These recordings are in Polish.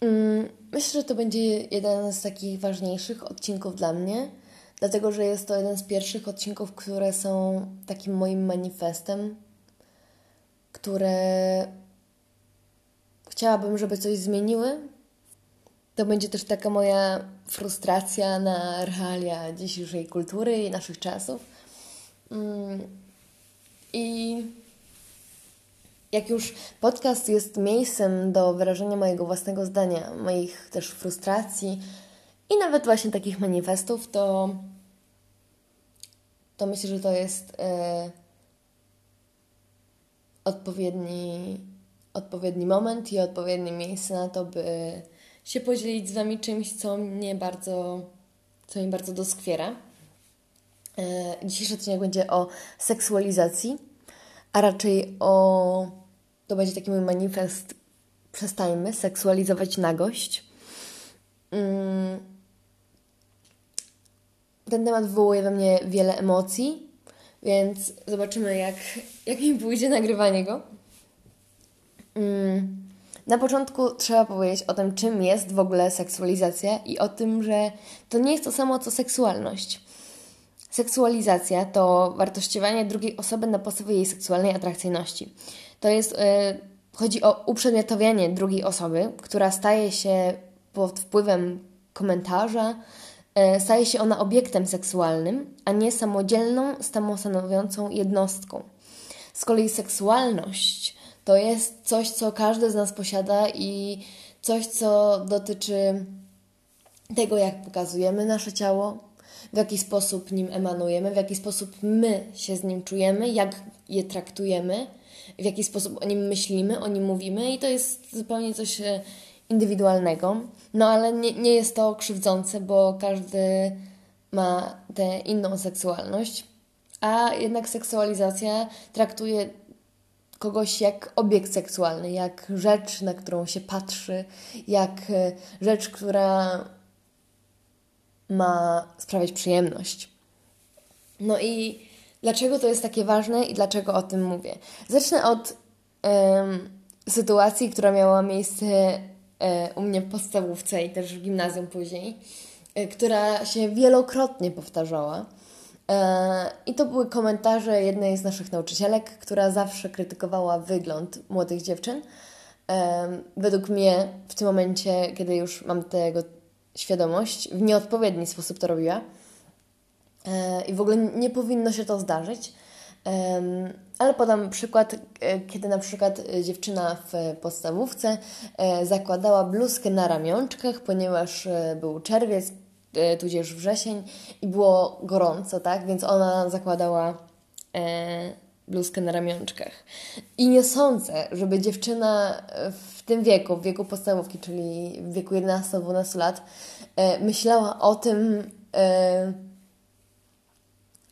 Mm, myślę, że to będzie jeden z takich ważniejszych odcinków dla mnie, dlatego że jest to jeden z pierwszych odcinków, które są takim moim manifestem, które chciałabym, żeby coś zmieniły. To będzie też taka moja frustracja na realia dzisiejszej kultury i naszych czasów. Mm, I jak już podcast jest miejscem do wyrażenia mojego własnego zdania, moich też frustracji i nawet właśnie takich manifestów, to, to myślę, że to jest e, odpowiedni, odpowiedni moment i odpowiednie miejsce na to, by się podzielić z Wami czymś, co mnie bardzo, co mi bardzo doskwiera. E, dzisiejszy odcinek będzie o seksualizacji, a raczej o. To będzie taki mój manifest. Przestańmy seksualizować nagość. Mm. Ten temat wywołuje we mnie wiele emocji, więc zobaczymy, jak, jak mi pójdzie nagrywanie go. Mm. Na początku trzeba powiedzieć o tym, czym jest w ogóle seksualizacja i o tym, że to nie jest to samo co seksualność. Seksualizacja to wartościowanie drugiej osoby na podstawie jej seksualnej atrakcyjności. To jest, yy, chodzi o uprzedmiotowianie drugiej osoby, która staje się pod wpływem komentarza, yy, staje się ona obiektem seksualnym, a nie samodzielną, samostanowiącą jednostką. Z kolei seksualność to jest coś, co każdy z nas posiada i coś, co dotyczy tego, jak pokazujemy nasze ciało, w jaki sposób nim emanujemy, w jaki sposób my się z nim czujemy, jak je traktujemy, w jaki sposób o nim myślimy, o nim mówimy i to jest zupełnie coś e, indywidualnego. No ale nie, nie jest to krzywdzące, bo każdy ma tę inną seksualność, a jednak seksualizacja traktuje kogoś jak obiekt seksualny, jak rzecz, na którą się patrzy, jak e, rzecz, która ma sprawiać przyjemność. No i dlaczego to jest takie ważne i dlaczego o tym mówię? Zacznę od um, sytuacji, która miała miejsce um, u mnie w podstawówce i też w gimnazjum później, um, która się wielokrotnie powtarzała. I to były komentarze jednej z naszych nauczycielek, która zawsze krytykowała wygląd młodych dziewczyn. Według mnie w tym momencie, kiedy już mam tego świadomość, w nieodpowiedni sposób to robiła. E, I w ogóle nie powinno się to zdarzyć. Ale podam przykład, e, kiedy na przykład dziewczyna w podstawówce e, zakładała bluzkę na ramionczkach, ponieważ był czerwiec, tudzież wrzesień i było gorąco, tak? Więc ona zakładała bluzkę na ramionczkach. I nie sądzę, żeby dziewczyna w tym wieku, w wieku podstawówki, czyli w wieku 11-12 lat, e, myślała o tym, e,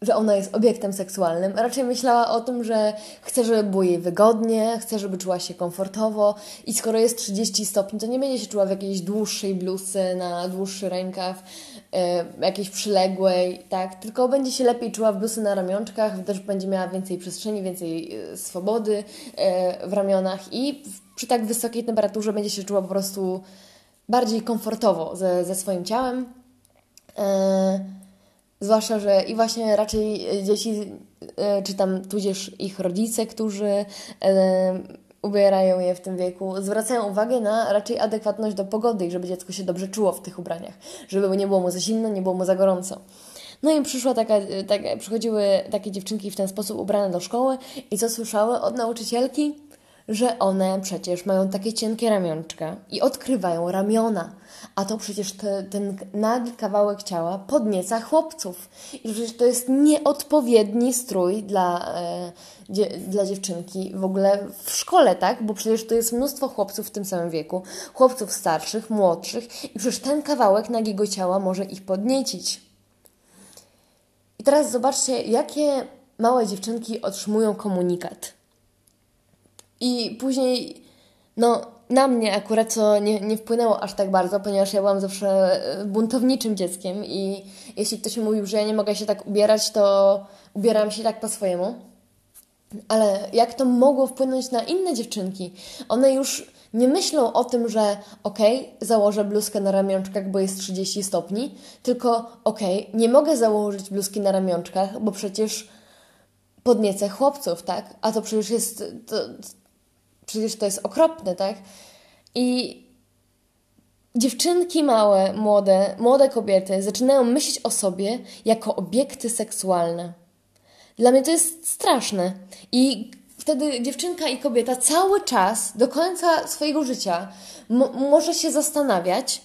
że ona jest obiektem seksualnym. Raczej myślała o tym, że chce, żeby było jej wygodnie, chce, żeby czuła się komfortowo i skoro jest 30 stopni, to nie będzie się czuła w jakiejś dłuższej bluzce na dłuższy rękaw, e, jakiejś przyległej, tak? Tylko będzie się lepiej czuła w bluzce na ramionczkach, też będzie miała więcej przestrzeni, więcej e, swobody e, w ramionach i przy tak wysokiej temperaturze będzie się czuła po prostu bardziej komfortowo ze, ze swoim ciałem. Zwłaszcza, że i właśnie raczej dzieci, czy tam tudzież ich rodzice, którzy ubierają je w tym wieku, zwracają uwagę na raczej adekwatność do pogody i żeby dziecko się dobrze czuło w tych ubraniach, żeby nie było mu za zimno, nie było mu za gorąco. No i przyszła taka, tak, przychodziły takie dziewczynki w ten sposób ubrane do szkoły i co słyszały od nauczycielki? Że one przecież mają takie cienkie ramionczka i odkrywają ramiona. A to przecież te, ten nagi kawałek ciała podnieca chłopców. I przecież to jest nieodpowiedni strój dla, e, dzie, dla dziewczynki w ogóle w szkole, tak? Bo przecież to jest mnóstwo chłopców w tym samym wieku, chłopców starszych, młodszych i przecież ten kawałek nagiego ciała może ich podniecić. I teraz zobaczcie, jakie małe dziewczynki otrzymują komunikat i później, no, na mnie akurat to nie, nie wpłynęło aż tak bardzo, ponieważ ja byłam zawsze e, buntowniczym dzieckiem i jeśli ktoś mi mówił, że ja nie mogę się tak ubierać, to ubierałam się tak po swojemu. Ale jak to mogło wpłynąć na inne dziewczynki? One już Nie myślą o tym, że okej, okay, założę bluzkę na ramionczkach, bo jest 30 stopni, tylko okej, okay, nie mogę założyć bluzki na ramionczkach, bo przecież podniecę chłopców, tak? A to przecież jest, to, przecież to jest okropne, tak? I dziewczynki małe, młode, młode kobiety zaczynają myśleć o sobie jako obiekty seksualne. Dla mnie to jest straszne. I wtedy dziewczynka i kobieta cały czas, do końca swojego życia, może się zastanawiać,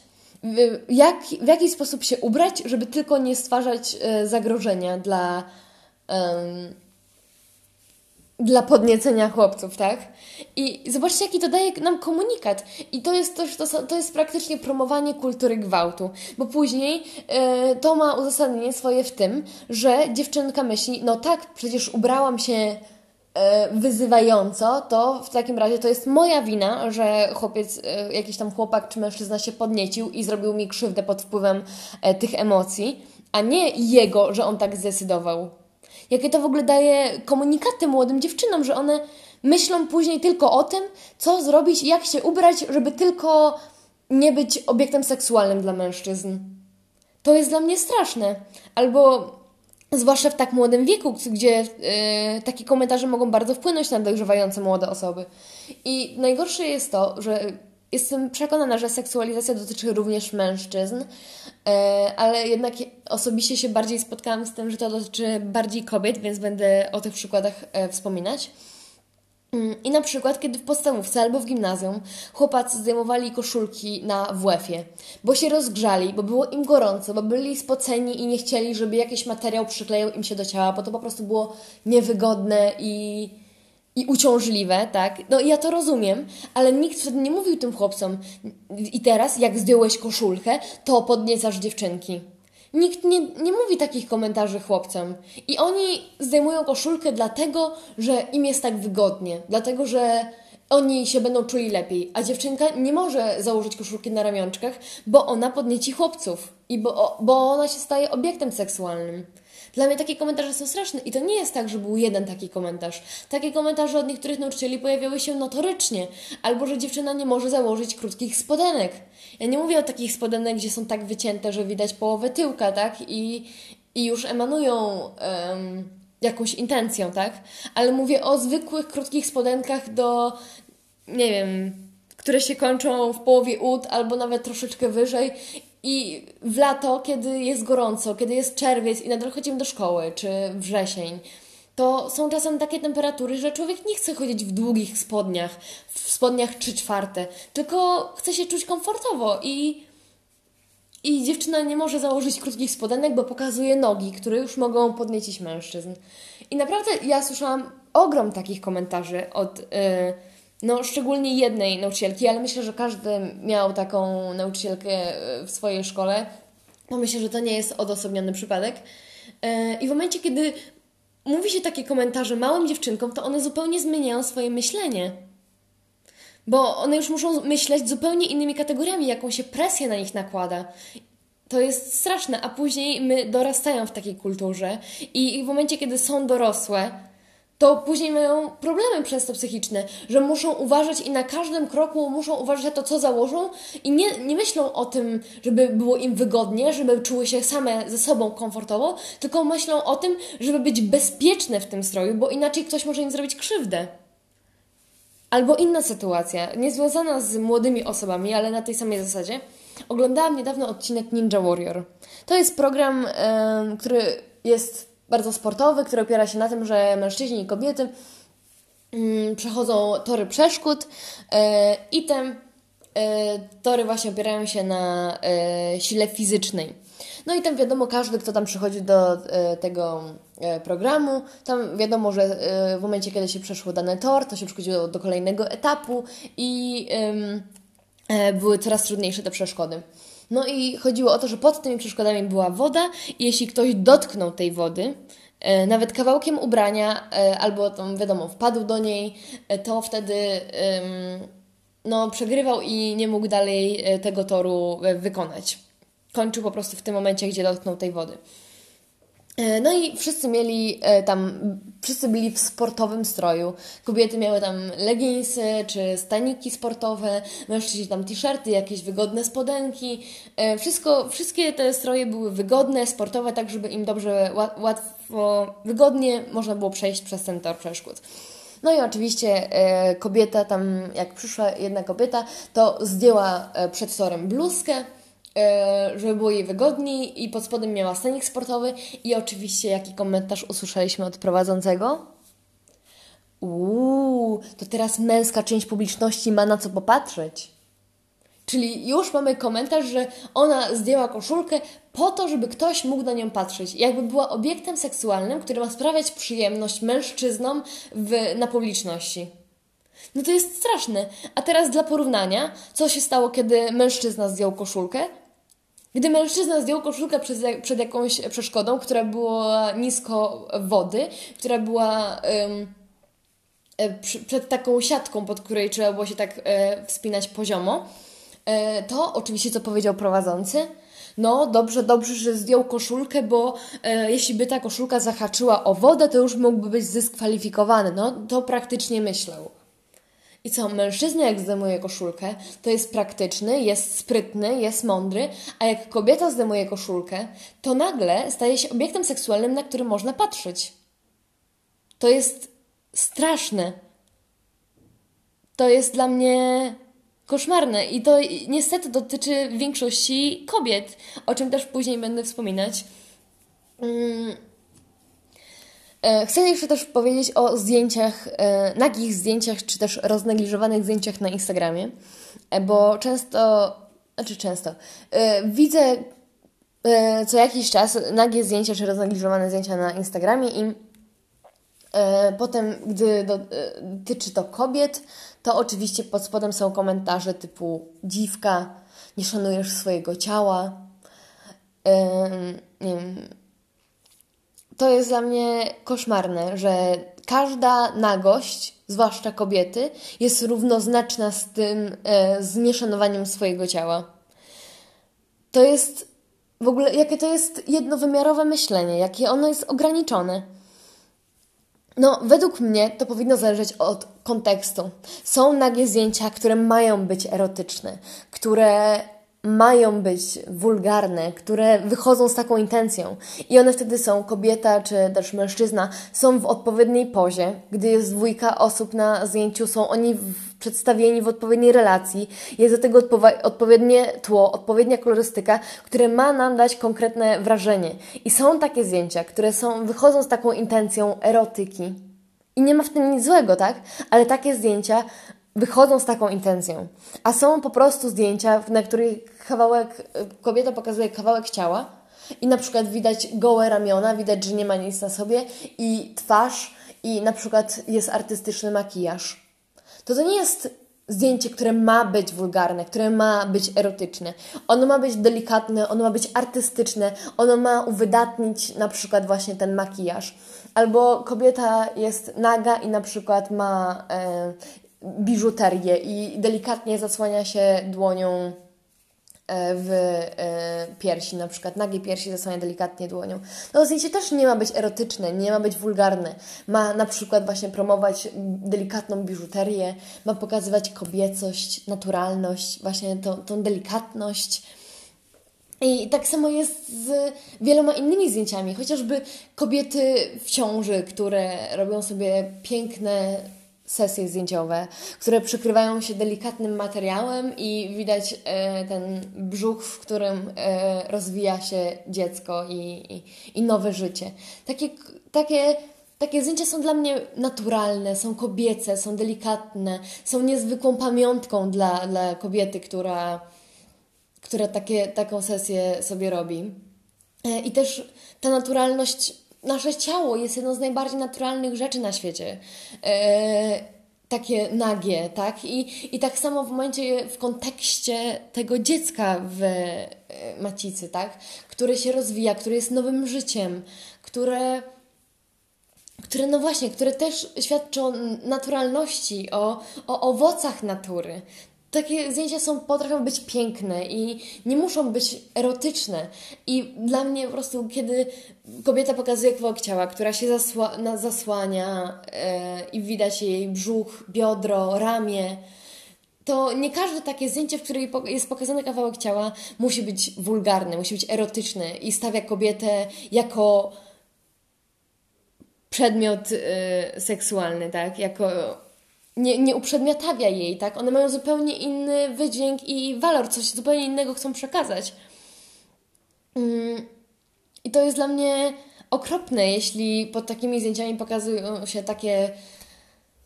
jak, w jaki sposób się ubrać, żeby tylko nie stwarzać e, zagrożenia dla. Dla podniecenia chłopców, tak? I zobaczcie, jaki to daje nam komunikat. I to jest też, to, to jest praktycznie promowanie kultury gwałtu, bo później yy, to ma uzasadnienie swoje w tym, że dziewczynka myśli, no tak, przecież ubrałam się yy, wyzywająco, to w takim razie to jest moja wina, że chłopiec, yy, jakiś tam chłopak czy mężczyzna się podniecił i zrobił mi krzywdę pod wpływem tych emocji, a nie jego, że on tak zdecydował jakie to w ogóle daje komunikaty młodym dziewczynom, że one myślą później tylko o tym, co zrobić, jak się ubrać, żeby tylko nie być obiektem seksualnym dla mężczyzn. To jest dla mnie straszne. Albo zwłaszcza w tak młodym wieku, gdzie yy, takie komentarze mogą bardzo wpłynąć na dojrzewające młode osoby. I najgorsze jest to, że Jestem przekonana, że seksualizacja dotyczy również mężczyzn, e, ale jednak osobiście się bardziej spotkałam z tym, że to dotyczy bardziej kobiet, więc będę o tych przykładach e, wspominać. Mm, I na przykład, kiedy w podstawówce albo w gimnazjum chłopacy zdejmowali koszulki na WF-ie, bo się rozgrzali, bo było im gorąco, bo byli spoceni i nie chcieli, żeby jakiś materiał przyklejał im się do ciała, bo to po prostu było niewygodne i i uciążliwe, tak? No ja to rozumiem, ale nikt wtedy nie mówił tym chłopcom i teraz jak zdjąłeś koszulkę, to podniecasz dziewczynki. Nikt nie, nie mówi takich komentarzy chłopcom. I oni zdejmują koszulkę dlatego, że im jest tak wygodnie, dlatego, że oni się będą czuli lepiej, a dziewczynka nie może założyć koszulki na ramionczkach, bo ona podnieci chłopców i bo, bo ona się staje obiektem seksualnym. Dla mnie takie komentarze są straszne i to nie jest tak, że był jeden taki komentarz. Takie komentarze od niektórych nauczycieli pojawiały się notorycznie, albo że dziewczyna nie może założyć krótkich spodenek. Ja nie mówię o takich spodenek, gdzie są tak wycięte, że widać połowę tyłka, tak? I, i już emanują um, jakąś intencją, tak? Ale mówię o zwykłych, krótkich spodenkach do, nie wiem, które się kończą w połowie ud albo nawet troszeczkę wyżej i w lato, kiedy jest gorąco, kiedy jest czerwiec i nadal chodzimy do szkoły, czy wrzesień, to są czasem takie temperatury, że człowiek nie chce chodzić w długich spodniach, w spodniach 3 czwarte, tylko chce się czuć komfortowo i, i dziewczyna nie może założyć krótkich spodenek, bo pokazuje nogi, które już mogą podniecić mężczyzn. I naprawdę ja słyszałam ogrom takich komentarzy od... Yy, no, szczególnie jednej nauczycielki, ale myślę, że każdy miał taką nauczycielkę e, w swojej szkole. No myślę, że to nie jest odosobniony przypadek. E, I w momencie, kiedy mówi się takie komentarze małym dziewczynkom, to one zupełnie zmieniają swoje myślenie. Bo one już muszą myśleć zupełnie innymi kategoriami, jaką się presję na nich nakłada. To jest straszne, a później my dorastają w takiej kulturze i w momencie, kiedy są dorosłe, to później mają problemy przez to psychiczne, że muszą uważać i na każdym kroku muszą uważać na to, co założą i nie, nie myślą o tym, żeby było im wygodnie, żeby czuły się same ze sobą komfortowo, tylko myślą o tym, żeby być bezpieczne w tym stroju, bo inaczej ktoś może im zrobić krzywdę. Albo inna sytuacja, niezwiązana z młodymi osobami, ale na tej samej zasadzie. Oglądałam niedawno odcinek Ninja Warrior. To jest program, yy, który jest bardzo sportowy, który opiera się na tym, że mężczyźni i kobiety mm, przechodzą tory przeszkód e, i te e, tory właśnie opierają się na e, sile fizycznej. No i tam wiadomo, każdy, kto tam przychodzi do tego programu, tam wiadomo, że w momencie, kiedy się przeszło dany tor, to się przechodziło do kolejnego etapu i były coraz trudniejsze te przeszkody. No i chodziło o to, że pod tymi przeszkodami była woda i jeśli ktoś dotknął tej wody, e, nawet kawałkiem ubrania, e, albo tam wiadomo, wpadł do niej, e, to wtedy no, przegrywał i nie mógł dalej tego toru wykonać. Kończył po prostu w tym momencie, gdzie dotknął tej wody. E, no i wszyscy mieli e, tam, wszyscy byli w sportowym stroju. Kobiety miały tam leginsy czy staniki sportowe, mężczyźni tam t-shirty, jakieś wygodne spodenki. E, wszystko, wszystkie te stroje były wygodne, sportowe, tak żeby im dobrze, łatwo, wygodnie można było przejść przez ten tor przeszkód. No i oczywiście kobieta tam, jak przyszła jedna kobieta, to zdjęła przed torem bluzkę, żeby było jej wygodniej i pod spodem miała stanik sportowy i oczywiście jaki komentarz usłyszeliśmy od prowadzącego? Uuu, to teraz męska część publiczności ma na co popatrzeć. Czyli już mamy komentarz, że ona zdjęła koszulkę po to, żeby ktoś mógł na nią patrzeć. Jakby była obiektem seksualnym, który ma sprawiać przyjemność mężczyznom w, na publiczności. No to jest straszne. A teraz dla porównania, co się stało, kiedy mężczyzna zdjął koszulkę? Gdy mężczyzna zdjął koszulkę przed, przed jakąś przeszkodą, która była nisko wody, która była um, przed taką siatką, pod której trzeba było się tak e, wspinać poziomo, e, to oczywiście co powiedział prowadzący? No, dobrze, dobrze, że zdjął koszulkę, bo e, jeśli by ta koszulka zahaczyła o wodę, to już mógłby być zdyskwalifikowany. No, to praktycznie myślał. I co, mężczyzna jak zdejmuje koszulkę, to jest praktyczny, jest sprytny, jest mądry, a jak kobieta zdejmuje koszulkę, to nagle staje się obiektem seksualnym, na który można patrzeć. To jest straszne. To jest dla mnie koszmarne i to niestety dotyczy większości kobiet, o czym też później będę wspominać. Mm chcę jeszcze też powiedzieć o zdjęciach, e, nagich zdjęciach, czy też roznegliżowanych zdjęciach na Instagramie, e, bo często, znaczy często, widzę co jakiś czas nagie zdjęcia, czy roznegliżowane zdjęcia na Instagramie i potem, gdy dotyczy to kobiet, to oczywiście pod spodem są komentarze typu dziwka, nie szanujesz swojego ciała, nie wiem, to jest dla mnie koszmarne, że każda nagość, zwłaszcza kobiety, jest równoznaczna z tym, e, swojego ciała. To jest w ogóle, jakie to jest jednowymiarowe myślenie, jakie ono jest ograniczone. No, według mnie to powinno zależeć od kontekstu. Są nagie zdjęcia, które mają być erotyczne, które mają być wulgarne, które wychodzą z taką intencją i one wtedy są, kobieta czy też mężczyzna, są w odpowiedniej pozie, gdy jest dwójka osób na zdjęciu, są oni przedstawieni w odpowiedniej relacji, jest do tego odpowiednie tło, odpowiednia kolorystyka, które ma nam dać konkretne wrażenie. I są takie zdjęcia, które są, wychodzą z taką intencją erotyki. I nie ma w tym nic złego, tak? Ale takie zdjęcia wychodzą z taką intencją. A są po prostu zdjęcia, na których kawałek, kobieta pokazuje kawałek ciała i na przykład widać gołe ramiona, widać, że nie ma nic na sobie i twarz i na przykład jest artystyczny makijaż. To to nie jest zdjęcie, które ma być wulgarne, które ma być erotyczne. Ono ma być delikatne, ono ma być artystyczne, ono ma uwydatnić na przykład właśnie ten makijaż. Albo kobieta jest naga i na przykład ma e, biżuterię i delikatnie zasłania się dłonią e, w e, piersi, na przykład nagie piersi zasłania delikatnie dłonią. No zdjęcie też nie ma być erotyczne, nie ma być wulgarne. Ma na przykład właśnie promować delikatną biżuterię, ma pokazywać kobiecość, naturalność, właśnie tą, tą delikatność. I tak samo jest z wieloma innymi zdjęciami, chociażby kobiety w ciąży, które robią sobie piękne sesje zdjęciowe, które przykrywają się delikatnym materiałem i widać e, ten brzuch, w którym e, rozwija się dziecko i, i, i nowe życie. Takie, takie, takie zdjęcia są dla mnie naturalne, są kobiece, są delikatne, są niezwykłą pamiątką dla, dla kobiety, która, która takie, taką sesję sobie robi. E, I też ta naturalność nasze ciało jest jedną z najbardziej naturalnych rzeczy na świecie. E, takie nagie, tak? I, I tak samo w momencie, w kontekście tego dziecka w e, macicy, tak? Które się rozwija, które jest nowym życiem, które które no właśnie, które też świadczą o naturalności, o, o owocach natury. Takie zdjęcia są, potrafią być piękne i nie muszą być erotyczne. I dla mnie po prostu, kiedy kobieta pokazuje kawałek ciała, która się zasła, zasłania e, i widać jej brzuch, biodro, ramię, to nie każde takie zdjęcie, w którym jest pokazany kawałek ciała, musi być wulgarne, musi być erotyczne i stawia kobietę jako przedmiot y, seksualny, tak? Jako nie, nie uprzedmiotawia jej, tak? One mają zupełnie inny wydźwięk i walor, coś zupełnie innego chcą przekazać. Mm, I to jest dla mnie okropne, jeśli pod takimi zdjęciami pokazują się takie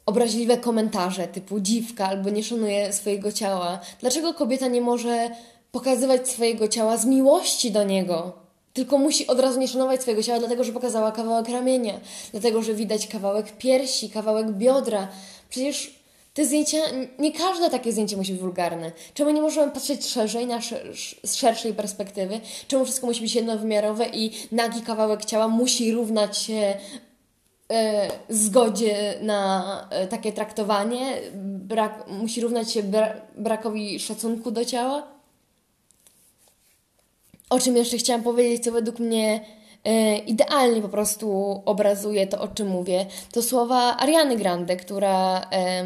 obraźliwe komentarze typu dziwka albo nie szanuje swojego ciała. Dlaczego kobieta nie może pokazywać swojego ciała z miłości do niego? Tylko musi od razu nie szanować swojego ciała, dlatego że pokazała kawałek ramienia, dlatego że widać kawałek piersi, kawałek biodra. Przecież te zdjęcia, nie każde takie zdjęcie musi być wulgarne. Czemu nie możemy patrzeć szerzej, na z szerszej perspektywy? Czemu wszystko musi być jednowymiarowe i nagi kawałek ciała musi równać się e, zgodzie na e, takie traktowanie? Brak, musi równać się bra brakowi szacunku do ciała? O czym jeszcze chciałam powiedzieć, co według mnie idealnie po prostu obrazuje to, o czym mówię, to słowa Ariany Grande, która e,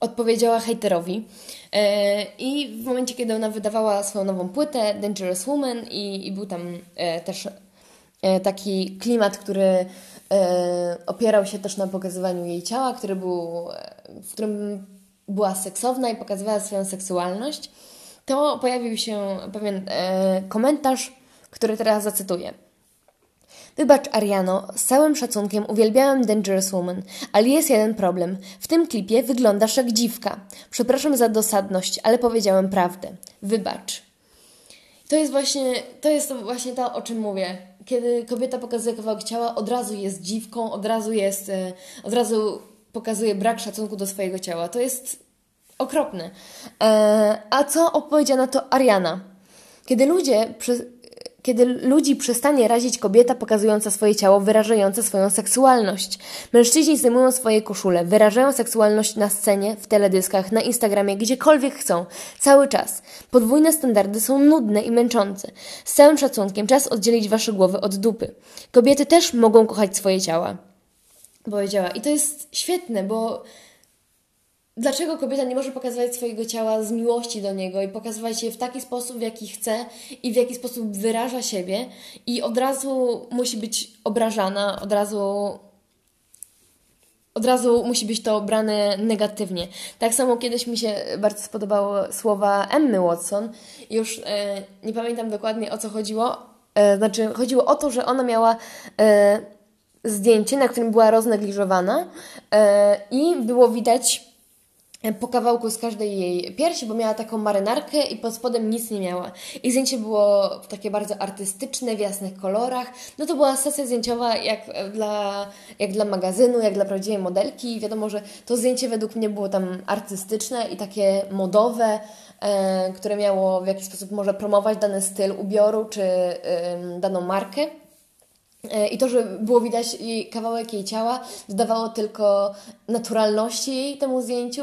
odpowiedziała hejterowi. E, I w momencie, kiedy ona wydawała swoją nową płytę, Dangerous Woman, i, i był tam e, też e, taki klimat, który e, opierał się też na pokazywaniu jej ciała, który był, w którym była seksowna i pokazywała swoją seksualność to pojawił się pewien e, komentarz, który teraz zacytuję. Wybacz, Ariano, z całym szacunkiem uwielbiałem Dangerous Woman, ale jest jeden problem. W tym klipie wyglądasz jak dziwka. Przepraszam za dosadność, ale powiedziałem prawdę. Wybacz. To jest właśnie to, jest właśnie to, o czym mówię. Kiedy kobieta pokazuje kawałek ciała, od razu jest dziwką, od razu jest, e, od razu pokazuje brak szacunku do swojego ciała. To jest Okropny. E, a co opowiedziała na to Ariana? Kiedy ludzie, kiedy ludzi przestanie razić kobieta pokazująca swoje ciało, wyrażająca swoją seksualność. Mężczyźni zdejmują swoje koszule, wyrażają seksualność na scenie, w teledyskach, na Instagramie, gdziekolwiek chcą, cały czas. Podwójne standardy są nudne i męczące. Z całym szacunkiem czas oddzielić wasze głowy od dupy. Kobiety też mogą kochać swoje ciała. Powiedziała. I to jest świetne, bo dlaczego kobieta nie może pokazywać swojego ciała z miłości do niego i pokazywać je w taki sposób, w jaki chce i w jaki sposób wyraża siebie i od razu musi być obrażana, od razu od razu musi być to brane negatywnie. Tak samo kiedyś mi się bardzo spodobało słowa Emmy Watson. Już e, nie pamiętam dokładnie o co chodziło. E, znaczy, chodziło o to, że ona miała e, zdjęcie, na którym była roznegliżowana e, i było widać po kawałku z każdej jej piersi, bo miała taką marynarkę i pod spodem nic nie miała. I zdjęcie było takie bardzo artystyczne, w jasnych kolorach. No to była sesja zdjęciowa jak dla, jak dla magazynu, jak dla prawdziwej modelki. I wiadomo, że to zdjęcie według mnie było tam artystyczne i takie modowe, e, które miało w jakiś sposób może promować dany styl ubioru czy e, daną markę. E, I to, że było widać jej kawałek jej ciała, dodawało tylko naturalności jej temu zdjęciu.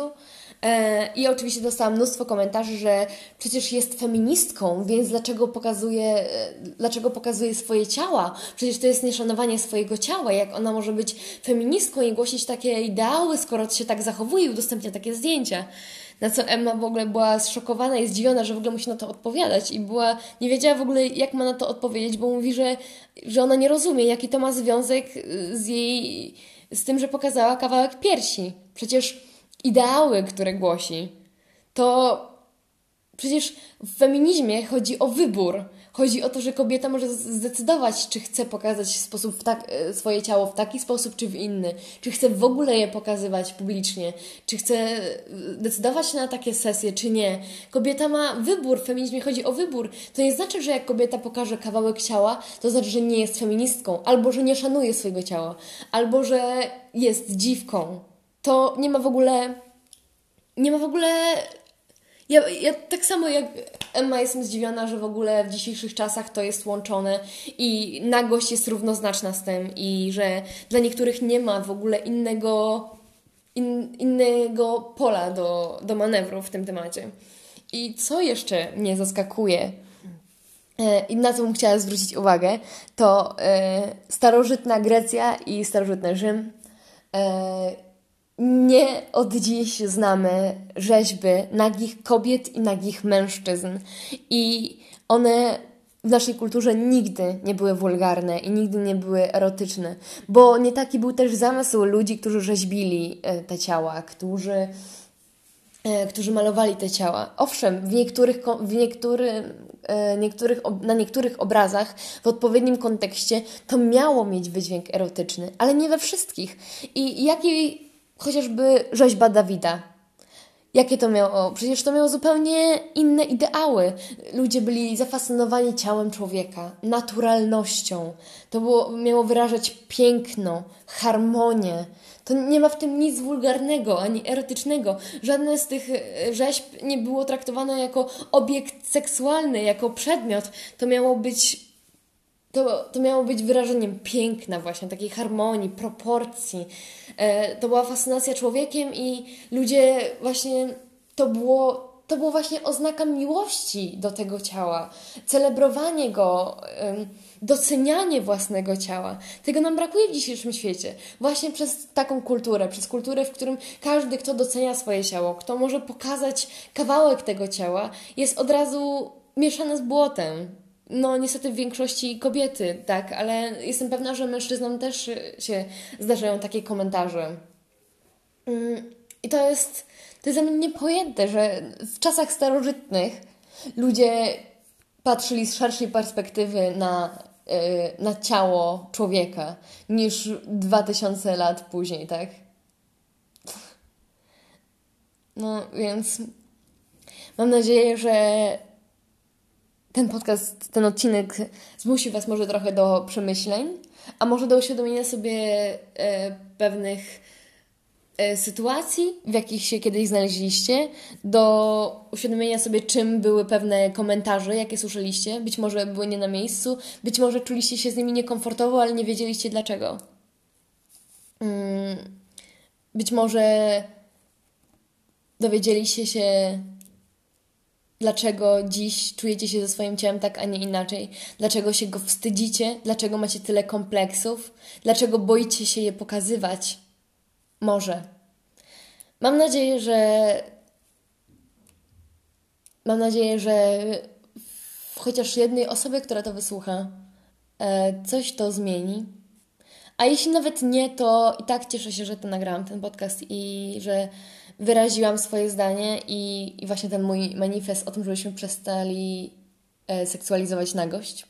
E, I oczywiście dostałam mnóstwo komentarzy, że przecież jest feministką, więc dlaczego pokazuje, e, dlaczego pokazuje swoje ciała? Przecież to jest nieszanowanie swojego ciała. Jak ona może być feministką i głosić takie ideały, skoro się tak zachowuje i udostępnia takie zdjęcia? Na co Emma w ogóle była zszokowana i zdziwiona, że w ogóle musi na to odpowiadać i była, nie wiedziała w ogóle jak ma na to odpowiedzieć, bo mówi, że, że ona nie rozumie, jaki to ma związek z jej, z tym, że pokazała kawałek piersi. Przecież ideały, które głosi, to przecież w feminizmie chodzi o wybór. Chodzi o to, że kobieta może zdecydować, czy chce pokazać sposób tak, e, swoje ciało w taki sposób, czy w inny. Czy chce w ogóle je pokazywać publicznie. Czy chce e, decydować na takie sesje, czy nie. Kobieta ma wybór. W feminizmie chodzi o wybór. To nie znaczy, że jak kobieta pokaże kawałek ciała, to znaczy, że nie jest feministką. Albo, że nie szanuje swojego ciała. Albo, że jest dziwką. To nie ma w ogóle... Nie ma w ogóle ja, ja tak samo jak Emma jestem zdziwiona, że w ogóle w dzisiejszych czasach to jest łączone i nagość jest równoznaczna z tym i że dla niektórych nie ma w ogóle innego in, innego pola do, do manewru w tym temacie. I co jeszcze mnie zaskakuje e, i na co bym chciała zwrócić uwagę, to e, starożytna Grecja i starożytny Rzym. E, nie od dziś znamy rzeźby nagich kobiet i nagich mężczyzn. I one w naszej kulturze nigdy nie były wulgarne i nigdy nie były erotyczne, bo nie taki był też zamysł ludzi, którzy rzeźbili e, te ciała, którzy, e, którzy malowali te ciała. Owszem, w niektórych, w niektórych, niektórych, na niektórych obrazach w odpowiednim kontekście to miało mieć wydźwięk erotyczny, ale nie we wszystkich. I jakiej chociażby rzeźba Dawida Jakie to miało? Przecież to miało zupełnie inne ideały. Ludzie byli zafascynowani ciałem człowieka, naturalnością. To było, miało wyrażać piękno, harmonię. To nie ma w tym nic wulgarnego ani erotycznego. Żadne z tych e, rzeźb nie było traktowane jako obiekt seksualny, jako przedmiot. To miało być to, to miało być wyrażeniem piękna, właśnie takiej harmonii, proporcji. E, to była fascynacja człowiekiem i ludzie właśnie to było. To było właśnie oznaka miłości do tego ciała, celebrowanie go, docenianie własnego ciała. Tego nam brakuje w dzisiejszym świecie. Właśnie przez taką kulturę, przez kulturę, w którym każdy, kto docenia swoje ciało, kto może pokazać kawałek tego ciała, jest od razu mieszany z błotem no niestety w większości kobiety, tak, ale jestem pewna, że mężczyznom też się zdarzają takie komentarze. Mm, I to jest, to jest dla mnie niepojęte, że w czasach starożytnych ludzie patrzyli z szerszej perspektywy na, y, na ciało człowieka niż 2000 lat później, tak? No więc mam nadzieję, że ten podcast, ten odcinek zmusi Was może trochę do przemyśleń, a może do uświadomienia sobie e, pewnych e, sytuacji, w jakich się kiedyś znaleźliście, do uświadomienia sobie, czym były pewne komentarze, jakie słyszeliście. Być może były nie na miejscu, być może czuliście się z nimi niekomfortowo, ale nie wiedzieliście dlaczego. Mm, być może dowiedzieliście się dlaczego dziś czujecie się ze swoim ciałem tak, a nie inaczej, dlaczego się go wstydzicie, dlaczego macie tyle kompleksów, dlaczego boicie się je pokazywać. Może. Mam nadzieję, że. Mam nadzieję, że chociaż jednej osobie, która to wysłucha, e, coś to zmieni. A jeśli nawet nie, to i tak cieszę się, że to nagrałam ten podcast i że wyraziłam swoje zdanie i, i właśnie ten mój manifest o tym, żebyśmy przestali e, seksualizować nagość.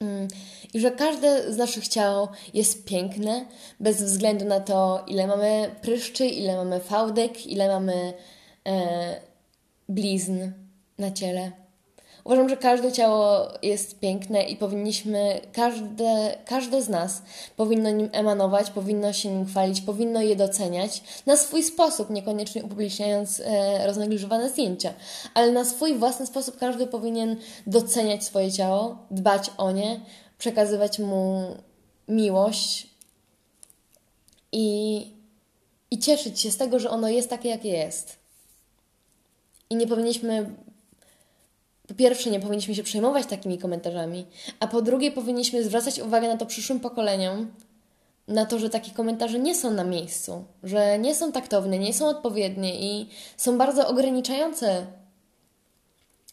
Mm, I że każde z naszych ciał jest piękne, bez względu na to, ile mamy pryszczy, ile mamy fałdek, ile mamy e, blizn na ciele. Uważam, że każde ciało jest piękne i powinniśmy, każde, każde z nas powinno nim emanować, powinno się nim chwalić, powinno je doceniać na swój sposób, niekoniecznie upubliczniając e, roznegliżowane zdjęcia, ale na swój własny sposób każdy powinien doceniać swoje ciało, dbać o nie, przekazywać mu miłość i, i cieszyć się z tego, że ono jest takie, jakie jest. I nie powinniśmy po pierwsze, nie powinniśmy się przejmować takimi komentarzami, a po drugie, powinniśmy zwracać uwagę na to przyszłym pokoleniom, na to, że takie komentarze nie są na miejscu, że nie są taktowne, nie są odpowiednie i są bardzo ograniczające.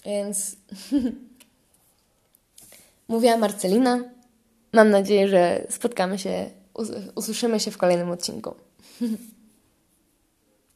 Więc mówiła Marcelina. Mam nadzieję, że spotkamy się, usłyszymy się w kolejnym odcinku.